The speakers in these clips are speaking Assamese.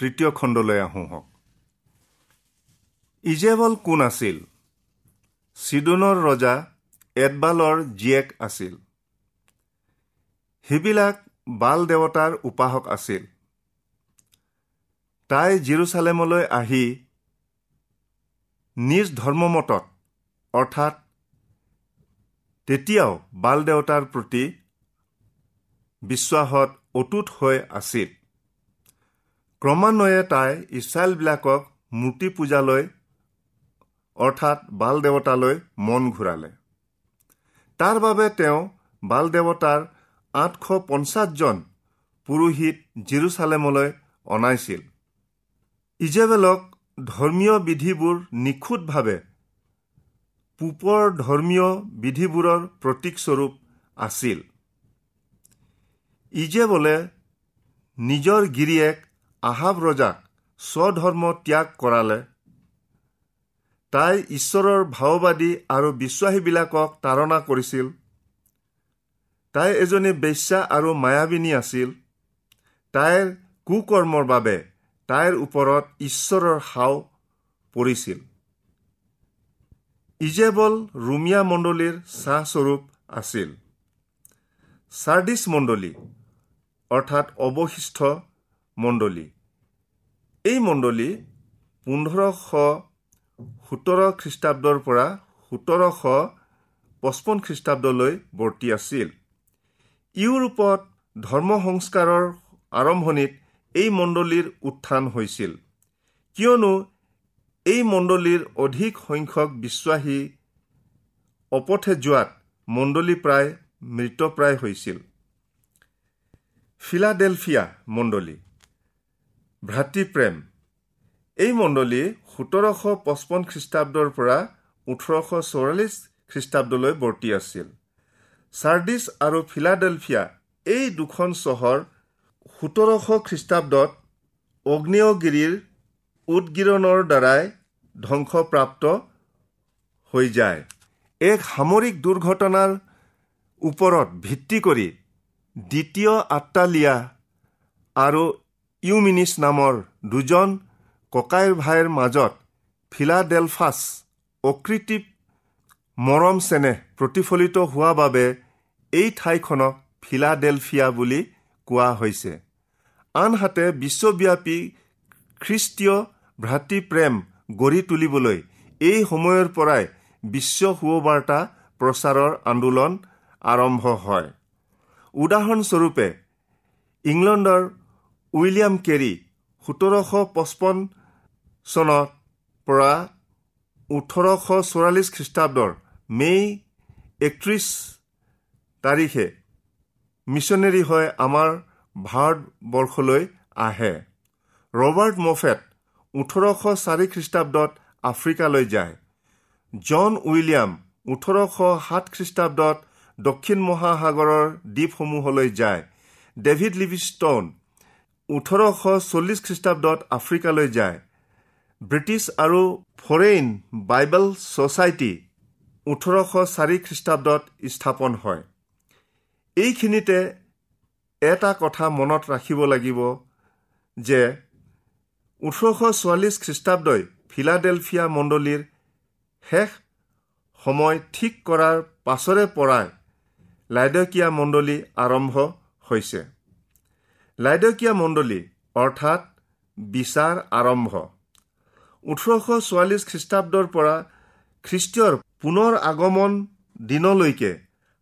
তৃতীয় খণ্ডলৈ আহোঁ হওক। ইজেবল কোন আছিল? চিডোনৰ ৰজা এডবালৰ জীয়েক আছিল। সেইবিলাক বাল দেৱতাৰ উপাসক আছিল। তাই জিৰচালেমলৈ আহি নিজ ধৰ্মমতত অৰ্থাৎ তেতিয়াও বাল দেৱতাৰ প্ৰতি বিশ্বাসত অটুট হৈ আছিল। ক্ৰমান্বয়ে তাই ইছৰাইলবিলাকক মূৰ্তি পূজালৈ অৰ্থাৎ বাল দেৱতালৈ মন ঘূৰালে। তাৰ বাবে তেওঁ বাল দেৱতাৰ আঠশ পঞ্চাছজন পুৰোহিত জিৰচালেমলৈ অনাইছিল। ইজেবেলক ধৰ্মীয় বিধিবোৰ নিখুঁতভাৱে পূপৰ ধৰ্মীয় বিধিবোৰৰ প্ৰতীকস্বৰূপ আছিল। ইজেবলে নিজৰ গিৰিয়েক আহাব ৰজাক স্বধৰ্ম ত্যাগ কৰালে। তাই ঈশ্বৰৰ ভাওবাদী আৰু বিশ্বাসীবিলাকক তাৰণা কৰিছিল। তাই এজনী বেশ্যা আৰু মায়াবিনী আছিল। তাইৰ কুকৰ্মৰ বাবে তাইৰ ওপৰত ঈশ্বৰৰ হাও পৰিছিল। ইজেবল ৰুমিয়া মণ্ডলীৰ চাহস্বৰূপ আছিল। চাৰ্ডিছ মণ্ডলী অৰ্থাৎ অৱশিষ্ট মণ্ডলী। এই মণ্ডলী পোন্ধৰশ সোতৰ খ্ৰীষ্টাব্দৰ পৰা সোতৰশ পঁচপন্ন খ্ৰীষ্টাব্দলৈ বৰ্তি আছিল। ইউৰোপত ধৰ্ম সংস্কাৰৰ আৰম্ভণিত এই মণ্ডলীৰ উত্থান হৈছিল। কিয়নো এই মণ্ডলীৰ অধিক সংখ্যক বিশ্বাসী অপথে যোৱাত মণ্ডলী প্ৰায় মৃতপ্ৰায় হৈছিল। ফিলাডেলফিয়া মণ্ডলী ভাতৃপ্ৰেম এই মণ্ডলী সোতৰশ পঁচপন্ন খ্ৰীষ্টাব্দৰ পৰা ওঠৰশ চৌৰাল্লিছ খ্ৰীষ্টাব্দলৈ বৰ্তি আছিল। চাৰ্ডিছ আৰু ফিলাডেলফিয়া এই দুখন চহৰ সোতৰশ খ্ৰীষ্টাব্দত অগ্নেয়গিৰিৰ উদগিৰণৰ দ্বাৰাই ধ্বংসপ্ৰাপ্ত হৈ যায়। এক সামৰিক দুৰ্ঘটনাৰ ওপৰত ভিত্তি কৰি দ্বিতীয় আত্মালিয়া আৰু ইউমিনিছ নামৰ দুজন ককাইৰ ভাইৰ মাজত ফিলাডেলফাছ অকৃত্ৰিম মৰম চেনেহ প্ৰতিফলিত হোৱা বাবে এই ঠাইখনক ফিলাডেলফিয়া বুলি কোৱা হৈছে। আনহাতে বিশ্বব্যাপী খ্ৰীষ্টীয় ভাতৃপ্ৰেম গঢ়ি তুলিবলৈ এই সময়ৰ পৰাই বিশ্ব সুবাৰ্তা প্ৰচাৰৰ আন্দোলন আৰম্ভ হয়। উদাহৰণস্বৰূপে ইংলেণ্ডৰ উইলিয়াম কেৰী সোতৰশ পঁচপন্ন চনত পৰা ওঠৰশ চৌৰাল্লিছ খ্ৰীষ্টাব্দৰ মে' একত্ৰিছ তাৰিখে মিছনেৰী হৈ আমাৰ ভাৰতবৰ্ষলৈ আহে। ৰবাৰ্ট মফেট ওঠৰশ চাৰি খ্ৰীষ্টাব্দত আফ্ৰিকালৈ যায়। জন উইলিয়াম ওঠৰশ সাত খ্ৰীষ্টাব্দত দক্ষিণ মহাসাগৰৰ দ্বীপসমূহলৈ যায়। ডেভিড লিভিষ্টন ওঠৰশ চল্লিছ খ্ৰীষ্টাব্দত আফ্ৰিকালৈ যায়। ব্ৰিটিছ আৰু ফৰেইন বাইবেল ছ'চাইটি ওঠৰশ চাৰি খ্ৰীষ্টাব্দত স্থাপন হয়। এইখিনিতে এটা কথা মনত ৰাখিব লাগিব যে ওঠৰশ চৌৱাল্লিছ খ্ৰীষ্টাব্দই ফিলাডেলফিয়া মণ্ডলীৰ শেষ সময় ঠিক কৰাৰ পাছৰে পৰাই লাইডকীয়া মণ্ডলী আৰম্ভ হৈছে। লাইডকীয়া মণ্ডলী অৰ্থাৎ বিচাৰ আৰম্ভ। ওঠৰশ চৌৱাল্লিছ খ্ৰীষ্টাব্দৰ পৰা খ্ৰীষ্টীয়ৰ পুনৰ আগমন দিনলৈকে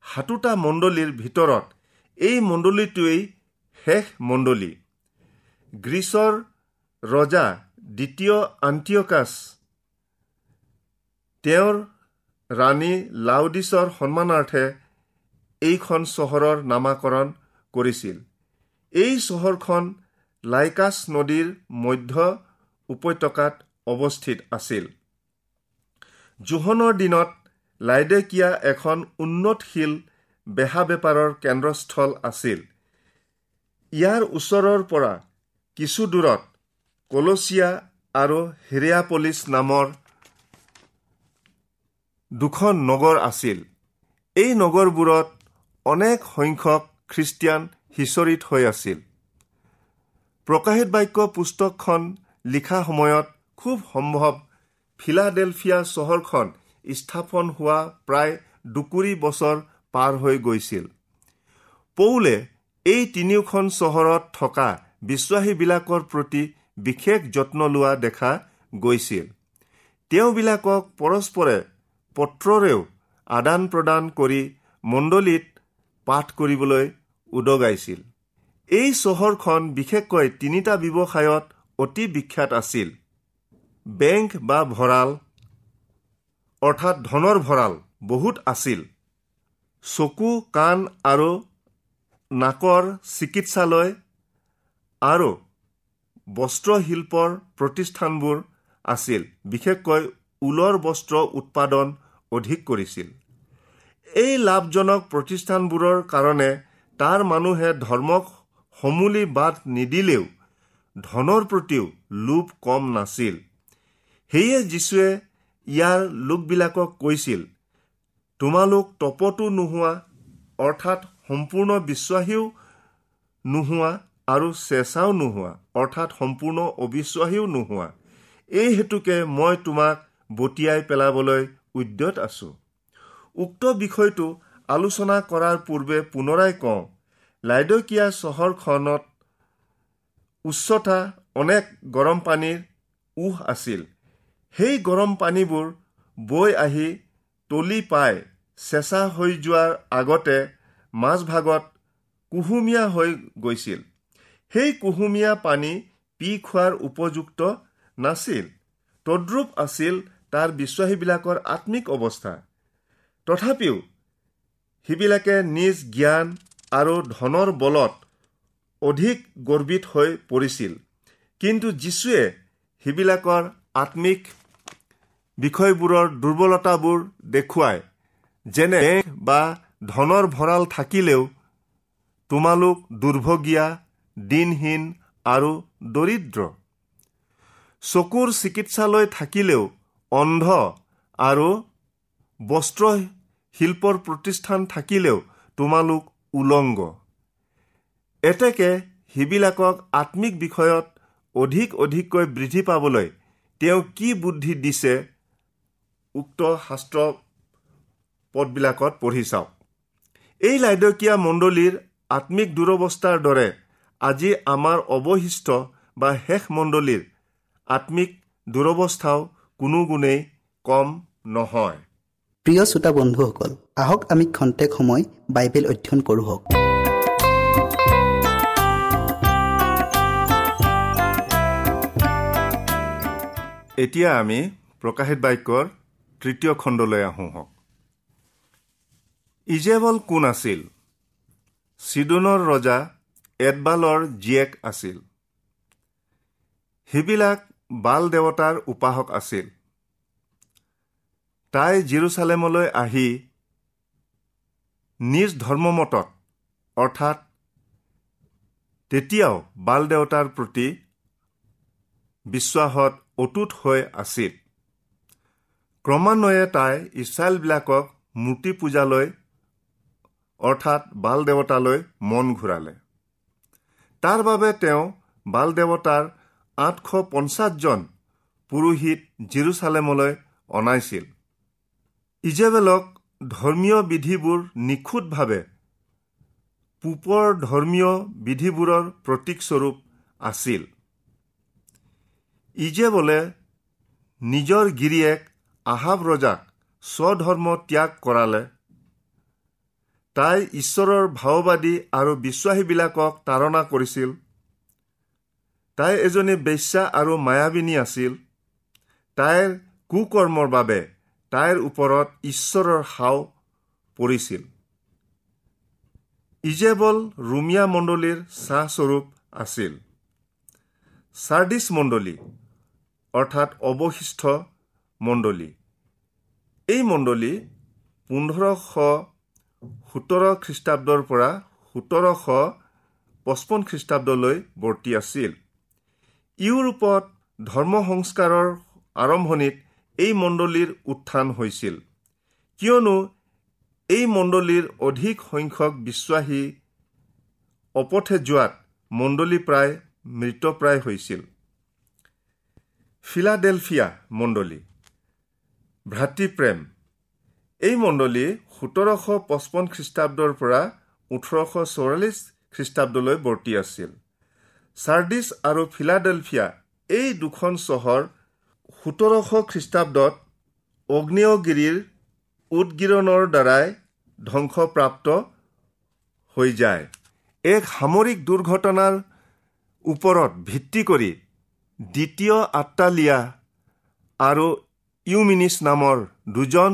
সাতোটা মণ্ডলীৰ ভিতৰত এই মণ্ডলীটোৱেই শেষ মণ্ডলী। গ্ৰীচৰ ৰজা দ্বিতীয় আন্টিয়কাছ তেওঁৰ ৰাণী লাউডিছৰ সন্মানাৰ্থে এইখন চহৰৰ নামাকৰণ কৰিছিল। এই চহৰখন লাইকাছ নদীৰ মধ্য উপত্যকাত অৱস্থিত আছিল। জোহনৰ দিনত লাইডেকিয়া এখন উন্নতশীল বেহা বেপাৰৰ কেন্দ্ৰস্থল আছিল। ইয়াৰ ওচৰৰ পৰা কিছু দূৰত কলচিয়া আৰু হিৰিয়াপলিছ নামৰ দুখন নগৰ আছিল। এই নগৰবোৰত অনেক সংখ্যক খ্ৰীষ্টিয়ান সিঁচৰিত হৈ আছিল। প্ৰকাশিত বাক্য পুস্তকখন লিখা সময়ত খুব সম্ভৱ ফিলাডেলফিয়া চহৰখন স্থাপন হোৱা প্ৰায় দুকুৰি বছৰ পাৰ হৈ গৈছিল। পৌলে এই তিনিওখন চহৰত থকা বিশ্বাসীবিলাকৰ প্ৰতি বিশেষ যত্ন লোৱা দেখা গৈছিল। তেওঁবিলাকক পৰস্পৰে পত্ৰৰেও আদান প্ৰদান কৰি মণ্ডলীত পাঠ কৰিবলৈ উদগাইছিল। এই চহৰখন বিশেষকৈ তিনিটা ব্যৱসায়ত অতি বিখ্যাত আছিল। বেংক বা ভঁৰাল অৰ্থাৎ ধনৰ ভঁৰাল বহুত আছিল। চকু কাণ আৰু নাকৰ চিকিৎসালয় আৰু বস্ত্ৰশিল্পৰ প্ৰতিষ্ঠানবোৰ আছিল। বিশেষকৈ ঊলৰ বস্ত্ৰ উৎপাদন অধিক কৰিছিল। এই লাভজনক প্ৰতিষ্ঠানবোৰৰ কাৰণে তাৰ মানুহে ধৰ্মক সমূলি বাদ নিদিলেও ধনৰ প্ৰতিও লোভ কম নাছিল। সেয়ে যীশুৱে ইয়াৰ লোকবিলাকক কৈছিল তোমালোক তপতো নোহোৱা অৰ্থাৎ সম্পূৰ্ণ বিশ্বাসীও নোহোৱা আৰু চেঁচাও নোহোৱা অৰ্থাৎ সম্পূৰ্ণ অবিশ্বাসীও নোহোৱা। এই হেতুকে মই তোমাক বটিয়াই পেলাবলৈ উদ্যত আছো। উক্ত বিষয়টো আলোচনা কৰাৰ পূৰ্বে পুনৰাই কওঁ লাইডকিয়া চহৰখনত উচ্চতা অনেক গৰম পানীৰ উহ আছিল। সেই গৰম পানীবোৰ বৈ আহি তলি পাই চেঁচা হৈ যোৱাৰ আগতে মাজভাগত কুহুমীয়া হৈ গৈছিল। সেই কুহুমীয়া পানী পি খোৱাৰ উপযুক্ত নাছিল। তদ্ৰুপ আছিল তাৰ বিশ্বাসীবিলাকৰ আত্মিক অৱস্থা। তথাপিও সিবিলাকে নিজ জ্ঞান আৰু ধনৰ বলত অধিক গৰ্বিত হৈ পৰিছিল। কিন্তু যীশুৱে সিবিলাকৰ আত্মিক বিষয়বোৰৰ দুৰ্বলতাবোৰ দেখুৱাই যেনে বা ধনৰ ভঁৰাল থাকিলেও তোমালোক দুৰ্ভগীয়া দিনহীন আৰু দৰিদ্ৰ। চকুৰ চিকিৎসালয় থাকিলেও অন্ধ আৰু বস্ত্ৰ শিল্পৰ প্ৰতিষ্ঠান থাকিলেও তোমালোক উলংগ। এতেকে সিবিলাকক আত্মিক বিষয়ত অধিক অধিককৈ বৃদ্ধি পাবলৈ তেওঁ কি বুদ্ধি দিছে উক্ত শাস্ত্ৰ পদবিলাকত পঢ়ি চাওক। এই লাইদকীয়া মণ্ডলীৰ আত্মিক দুৰৱস্থাৰ দৰে আজি আমাৰ অৱশিষ্ট বা শেষ মণ্ডলীৰ আত্মিক দুৰৱস্থাও কোনো গুণেই কম নহয়। প্ৰিয় শ্ৰোতা বন্ধুসকল আহক আমি খন্তেক সময় বাইবেল অধ্যয়ন কৰোঁ এতিয়া আমি প্ৰকাশিত বাক্যৰ তৃতীয় খণ্ডলৈ আহোঁ হওক। ইজেবল কোন আছিল? চিডনৰ ৰজা এডবালৰ জীয়েক আছিল। সেইবিলাক বাল দেৱতাৰ উপাসক আছিল। তাই জিৰচালেমলৈ আহি নিজ ধৰ্মমতত অৰ্থাৎ তেতিয়াও বাল দেৱতাৰ প্ৰতি বিশ্বাসত অটুট হৈ আছিল। ক্ৰমান্বয়ে তাই ইছৰাইলবিলাকক মূৰ্তি পূজালৈ অৰ্থাৎ বাল দেৱতালৈ মন ঘূৰালে। তাৰ বাবে তেওঁ বাল দেৱতাৰ আঠশ পঞ্চাছজন পুৰোহিত জিৰচালেমলৈ অনাইছিল। ইজেবেলক ধৰ্মীয় বিধিবোৰ নিখুঁতভাৱে পূপৰ ধৰ্মীয় বিধিবোৰৰ প্ৰতীকস্বৰূপ আছিল। ইজেবলে নিজৰ গিৰিয়েক আহাব ৰজাক স্বধৰ্ম ত্যাগ কৰালে তাই ঈশ্বৰৰ ভাওবাদী আৰু বিশ্বাসীবিলাকক তাৰণা কৰিছিল। তাই এজনী বেশ্যা আৰু মায়াবিনী আছিল। তাইৰ কুকৰ্মৰ বাবে তাইৰ ওপৰত ঈশ্বৰৰ হাও পৰিছিল। ইজেবল ৰুমিয়া মণ্ডলীৰ চাহস্বৰূপ আছিল। চাৰ্ডিছ মণ্ডলী অৰ্থাৎ অৱশিষ্ট মণ্ডলী। এই মণ্ডলী পোন্ধৰশ সোতৰ খ্ৰীষ্টাব্দৰ পৰা সোতৰশ পঁচপন্ন খ্ৰীষ্টাব্দলৈ বৰ্তি আছিল। ইউৰোপত ধৰ্ম সংস্কাৰৰ আৰম্ভণিত এই মণ্ডলীৰ উত্থান হৈছিল। কিয়নো এই মণ্ডলীৰ অধিক সংখ্যক বিশ্বাসী অপথে যোৱাত মণ্ডলী প্ৰায় মৃতপ্ৰায় হৈছিল। ফিলাডেলফিয়া মণ্ডলী ভাতৃপ্ৰেম এই মণ্ডলী সোতৰশ পঁচপন্ন খ্ৰীষ্টাব্দৰ পৰা ওঠৰশ চৌৰাল্লিছ খ্ৰীষ্টাব্দলৈ বৰ্তি আছিল। চাৰ্ডিছ আৰু ফিলাডেলফিয়া এই দুখন চহৰ সোতৰশ খ্ৰীষ্টাব্দত অগ্নেয়গিৰিৰ উদগিৰণৰ দ্বাৰাই ধ্বংসপ্ৰাপ্ত হৈ যায়। এক সামৰিক দুৰ্ঘটনাৰ ওপৰত ভিত্তি কৰি দ্বিতীয় আত্মালিয়া আৰু ইউমিনিছ নামৰ দুজন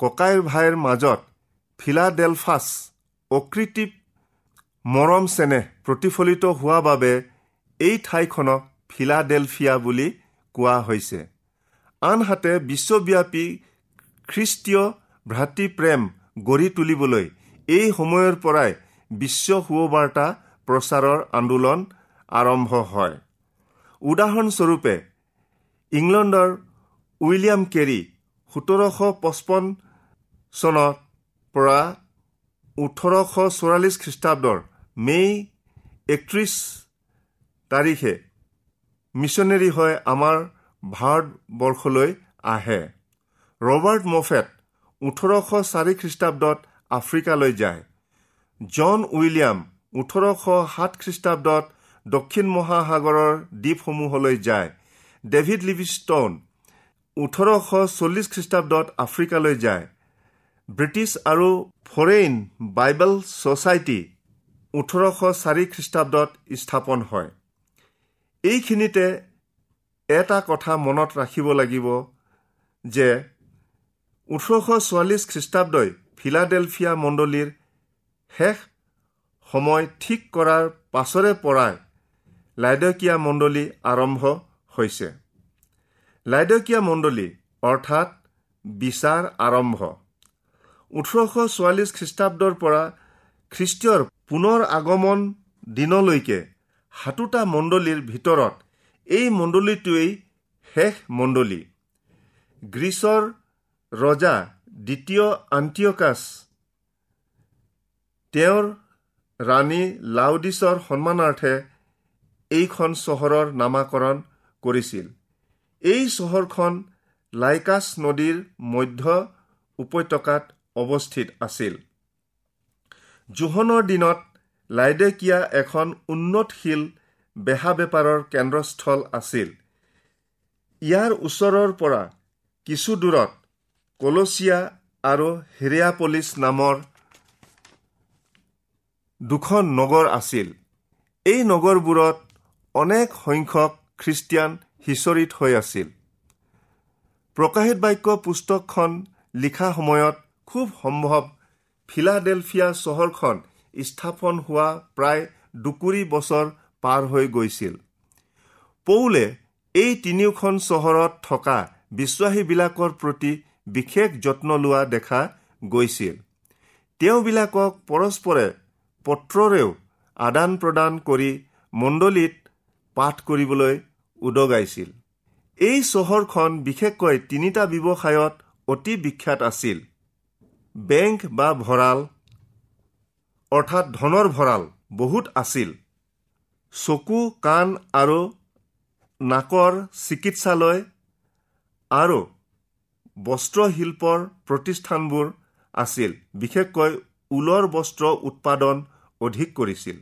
ককাইৰ ভাইৰ মাজত ফিলাডেলফাছ অকৃত্ৰিম মৰম চেনেহ প্ৰতিফলিত হোৱা বাবে এই ঠাইখনক ফিলাডেলফিয়া বুলি কোৱা হৈছে। আনহাতে বিশ্বব্যাপী খ্ৰীষ্টীয় ভাতৃপ্ৰেম গঢ়ি তুলিবলৈ এই সময়ৰ পৰাই বিশ্ব সুবাৰ্তা প্ৰচাৰৰ আন্দোলন আৰম্ভ হয়। উদাহৰণস্বৰূপে ইংলেণ্ডৰ উইলিয়াম কেৰী সোতৰশ পঁচপন্ন চনৰ পৰা ওঠৰশ চৌৰাল্লিছ খ্ৰীষ্টাব্দৰ মে' একত্ৰিছ তাৰিখে মিছনেৰী হৈ আমাৰ ভাৰতবৰ্ষলৈ আহে। ৰবাৰ্ট মফেট ওঠৰশ চাৰি খ্ৰীষ্টাব্দত আফ্ৰিকালৈ যায়। জন উইলিয়াম ওঠৰশ সাত খ্ৰীষ্টাব্দত দক্ষিণ মহাসাগৰৰ দ্বীপসমূহলৈ যায়। ডেভিড লিভিষ্টন ওঠৰশ চল্লিছ খ্ৰীষ্টাব্দত আফ্ৰিকালৈ যায়। ব্ৰিটিছ আৰু ফৰেইন বাইবেল ছ'চাইটি ওঠৰশ চাৰি খ্ৰীষ্টাব্দত স্থাপন হয়। এইখিনিতে এটা কথা মনত ৰাখিব লাগিব যে ওঠৰশ চৌৰাল্লিছ খ্ৰীষ্টাব্দই ফিলাডেলফিয়া মণ্ডলীৰ শেষ সময় ঠিক কৰাৰ পাছৰে পৰাই লাইডকীয়া মণ্ডলী আৰম্ভ হৈছে। লাইডকীয়া মণ্ডলী অৰ্থাৎ বিচাৰ আৰম্ভ। ওঠৰশ চৌৰাল্লিছ খ্ৰীষ্টাব্দৰ পৰা খ্ৰীষ্টীয়ৰ পুনৰ আগমন দিনলৈকে সাতোটা মণ্ডলীৰ ভিতৰত এই মণ্ডলীটোৱেই শেষ মণ্ডলী। গ্ৰীচৰ ৰজা দ্বিতীয় আন্টিয়কাছ তেওঁৰ ৰাণী লাউডিছৰ সন্মানাৰ্থে এইখন চহৰৰ নামাকৰণ কৰিছিল। এই চহৰখন লাইকাছ নদীৰ মধ্য উপত্যকাত অৱস্থিত আছিল। জোহনৰ দিনত লাইডেকিয়া এখন উন্নতশীল বেহা বেপাৰৰ কেন্দ্ৰস্থল আছিল। ইয়াৰ ওচৰৰ পৰা কিছু দূৰত কলচিয়া আৰু হিৰিয়াপলিছ নামৰ দুখন নগৰ আছিল। এই নগৰবোৰত অনেক সংখ্যক খ্ৰীষ্টিয়ান সিঁচৰিত হৈ আছিল। প্ৰকাশিত বাক্য পুস্তকখন লিখা সময়ত খুব সম্ভৱ ফিলাডেলফিয়া চহৰখন স্থাপন হোৱা প্ৰায় দুকুৰি বছৰ পাৰ হৈ গৈছিল। পৌলে এই তিনিওখন চহৰত থকা বিশ্বাসীবিলাকৰ প্ৰতি বিশেষ যত্ন লোৱা দেখা গৈছিল। তেওঁবিলাকক পৰস্পৰে পত্ৰৰেও আদান প্ৰদান কৰি মণ্ডলীত পাঠ কৰিবলৈ উদগাইছিল। এই চহৰখন বিশেষকৈ তিনিটা ব্যৱসায়ত অতি বিখ্যাত আছিল। বেংক বা ভঁৰাল অৰ্থাৎ ধনৰ ভঁৰাল বহুত আছিল। চকু কাণ আৰু নাকৰ চিকিৎসালয় আৰু বস্ত্ৰশিল্পৰ প্ৰতিষ্ঠানবোৰ আছিল। বিশেষকৈ ঊলৰ বস্ত্ৰ উৎপাদন অধিক কৰিছিল।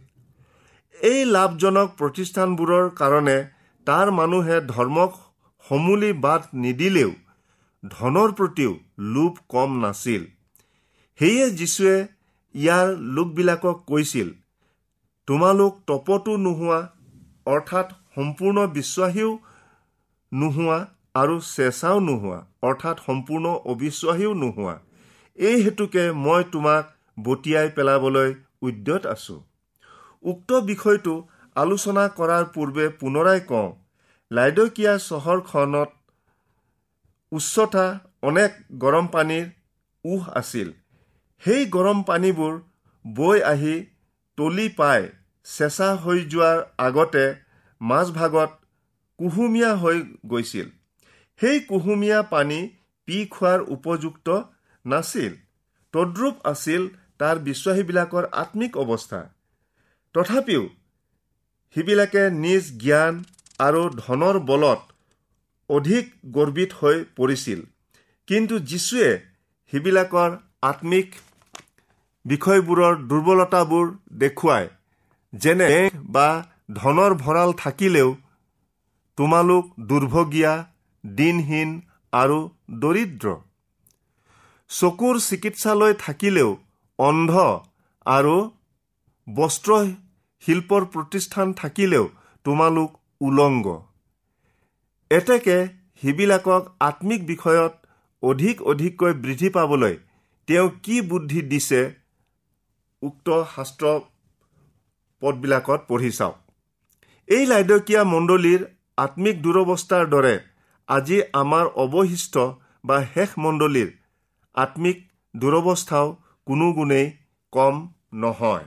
এই লাভজনক প্ৰতিষ্ঠানবোৰৰ কাৰণে তাৰ মানুহে ধৰ্মক সমূলি বাট নিদিলেও ধনৰ প্ৰতিও লোভ কম নাছিল। সেয়ে যীশুৱে ইয়াৰ লোকবিলাকক কৈছিল তোমালোক তপতো নোহোৱা অৰ্থাৎ সম্পূৰ্ণ বিশ্বাসীও নোহোৱা আৰু চেঁচাও নোহোৱা অৰ্থাৎ সম্পূৰ্ণ অবিশ্বাসীও নোহোৱা। এই হেতুকে মই তোমাক বটিয়াই পেলাবলৈ উদ্যত আছো। উক্ত বিষয়টো আলোচনা কৰাৰ পূৰ্বে পুনৰাই কওঁ লাইডকীয়া চহৰখনত উচ্চতা অনেক গৰম পানীৰ উহ আছিল। সেই গৰম পানীবোৰ বৈ আহি তলি পাই চেঁচা হৈ যোৱাৰ আগতে মাজভাগত কুহুমীয়া হৈ গৈছিল। সেই কুহুমীয়া পানী পি খোৱাৰ উপযুক্ত নাছিল। তদ্ৰুপ আছিল তাৰ বিশ্বাসীবিলাকৰ আত্মিক অৱস্থা। তথাপিও সিবিলাকে নিজ জ্ঞান আৰু ধনৰ বলত অধিক গৰ্বিত হৈ পৰিছিল। কিন্তু যীশুৱে সিবিলাকৰ আত্মিক বিষয়বোৰৰ দুৰ্বলতাবোৰ দেখুৱাই যেনে বা ধনৰ ভঁৰাল থাকিলেও তোমালোক দুৰ্ভগীয়া দিনহীন আৰু দৰিদ্ৰ। চকুৰ চিকিৎসালয় থাকিলেও অন্ধ আৰু বস্ত্ৰ শিল্পৰ প্ৰতিষ্ঠান থাকিলেও তোমালোক উলংগ। এতেকে সিবিলাকক আত্মিক বিষয়ত অধিক অধিককৈ বৃদ্ধি পাবলৈ তেওঁ কি বুদ্ধি দিছে উক্ত শাস্ত্ৰ পদবিলাকত পঢ়ি চাওক। এই লাইদকীয়া মণ্ডলীৰ আত্মিক দুৰৱস্থাৰ দৰে আজি আমাৰ অৱশিষ্ট বা শেষ মণ্ডলীৰ আত্মিক দুৰৱস্থাও কোনো গুণেই কম নহয়।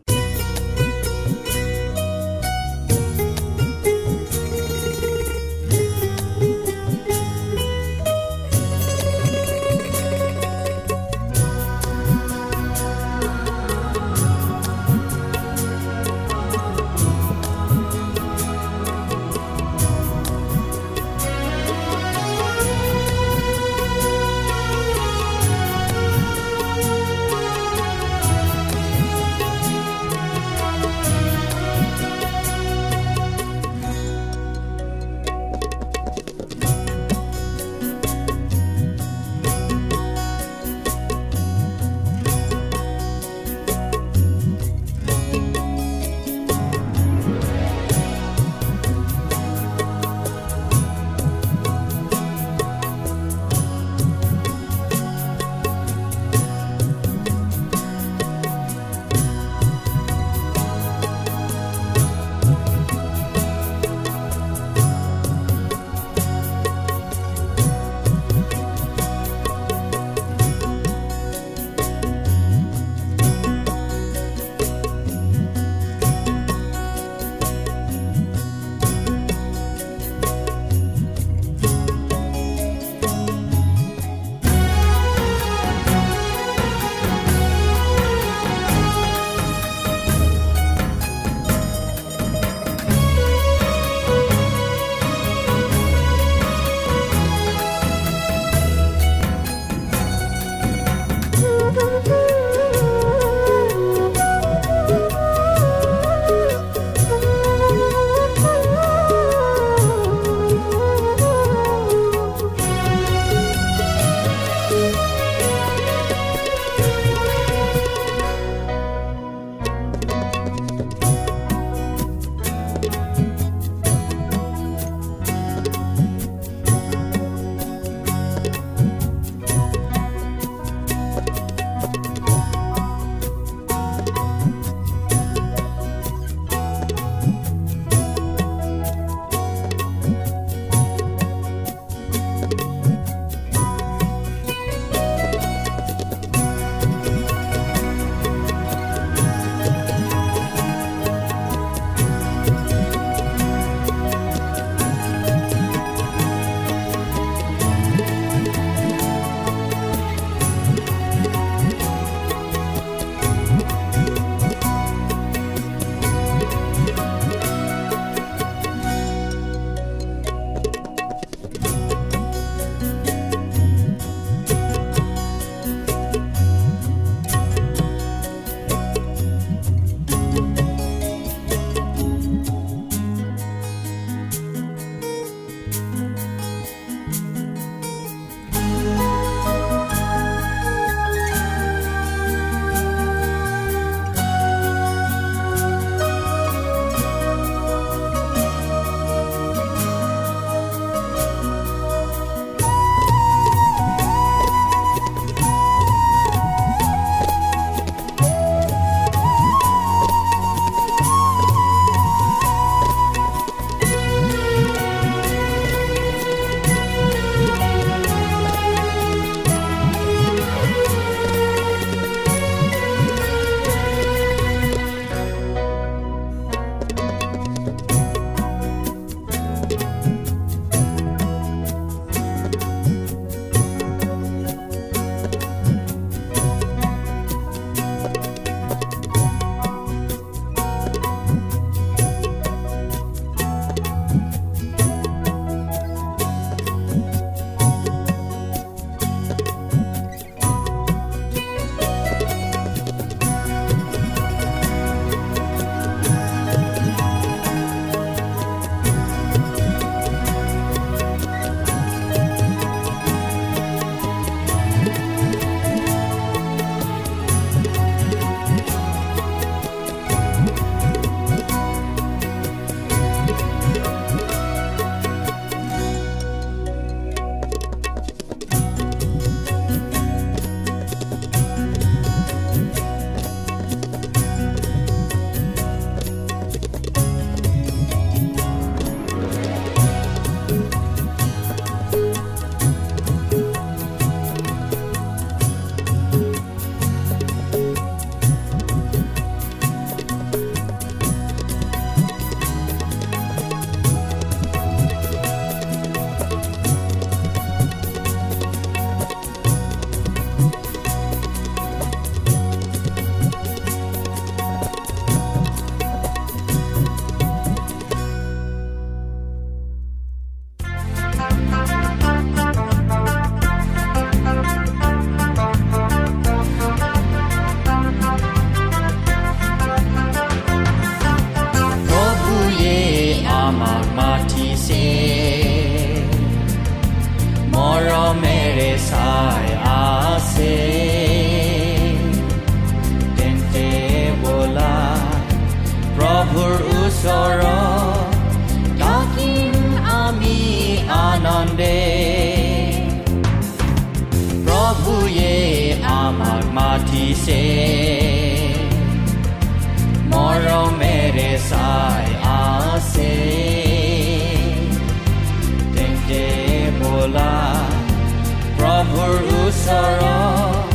ওচৰত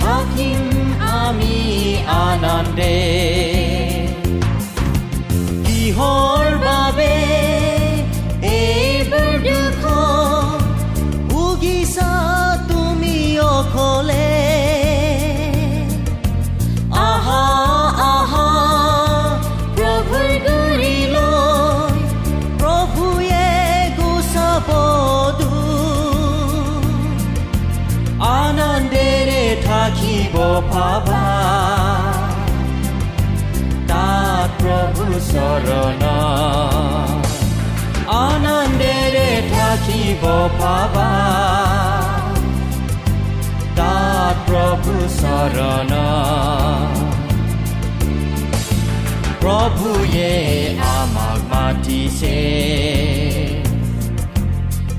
থাকিম আমি আনন্দে পাবা তাত প্ৰভু চৰণ প্ৰভুয়ে আমাক মাতিছে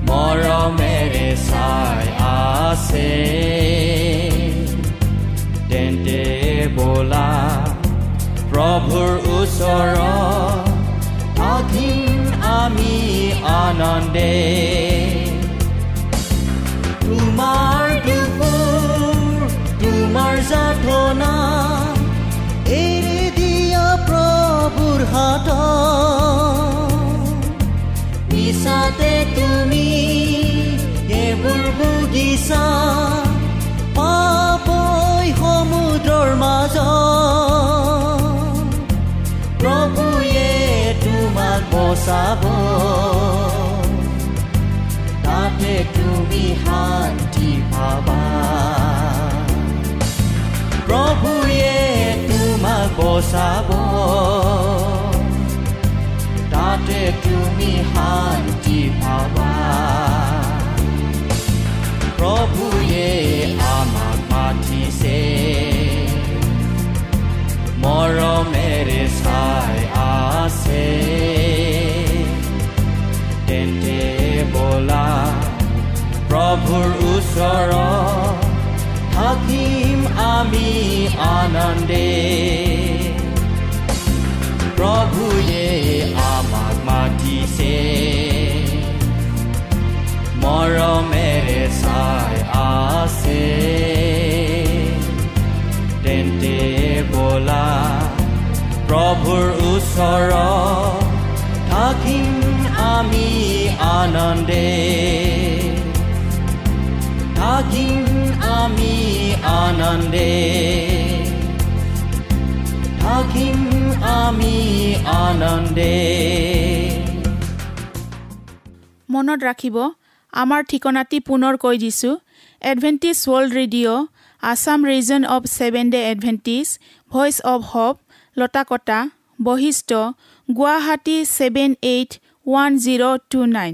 মৰমেৰে চাই আছে তেন্তে বোলা প্ৰভুৰ ওচৰত আমি আনন্দে। তোমাৰ দুখবোৰ তোমাৰ যাতনা এৰি দিয়া প্ৰভুৰ হাত। মিছাতে তুমি এইবোৰ ভুগিছা পাপই সমুদ্ৰৰ মাজত। বচাব তাতে তুমি শান্তি পাবা প্ৰভুয়ে তোমাক বচাব তাতে তুমি শান্তি পাবা ওচৰত থাকিম আমি আনন্দে প্ৰভুয়ে আমাক মাতিছে মৰমেৰে চাই আছে তেন্তে বোলা প্ৰভুৰ ওচৰত থাকিম আমি আনন্দে থাকিম আমি আনন্দে থাকিম আমি আনন্দে মনত ৰাখিব আমাৰ ঠিকনাটি পুনৰ কৈ দিছোঁ। Adventist World Radio' Assam region of Seventh Day Adventist Voice of Hope Latakata Basistha Guwahati seven eight one zero' two nine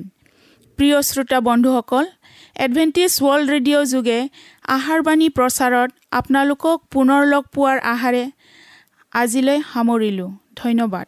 প্ৰিয় শ্ৰোতা বন্ধুসকল এডভেণ্টিজ ৱৰ্ল্ড ৰেডিঅ' যোগে আহাৰবাণী প্ৰচাৰত আপোনালোকক পুনৰ লগ পোৱাৰ আহাৰে আজিলৈ সামৰিলোঁ। ধন্যবাদ।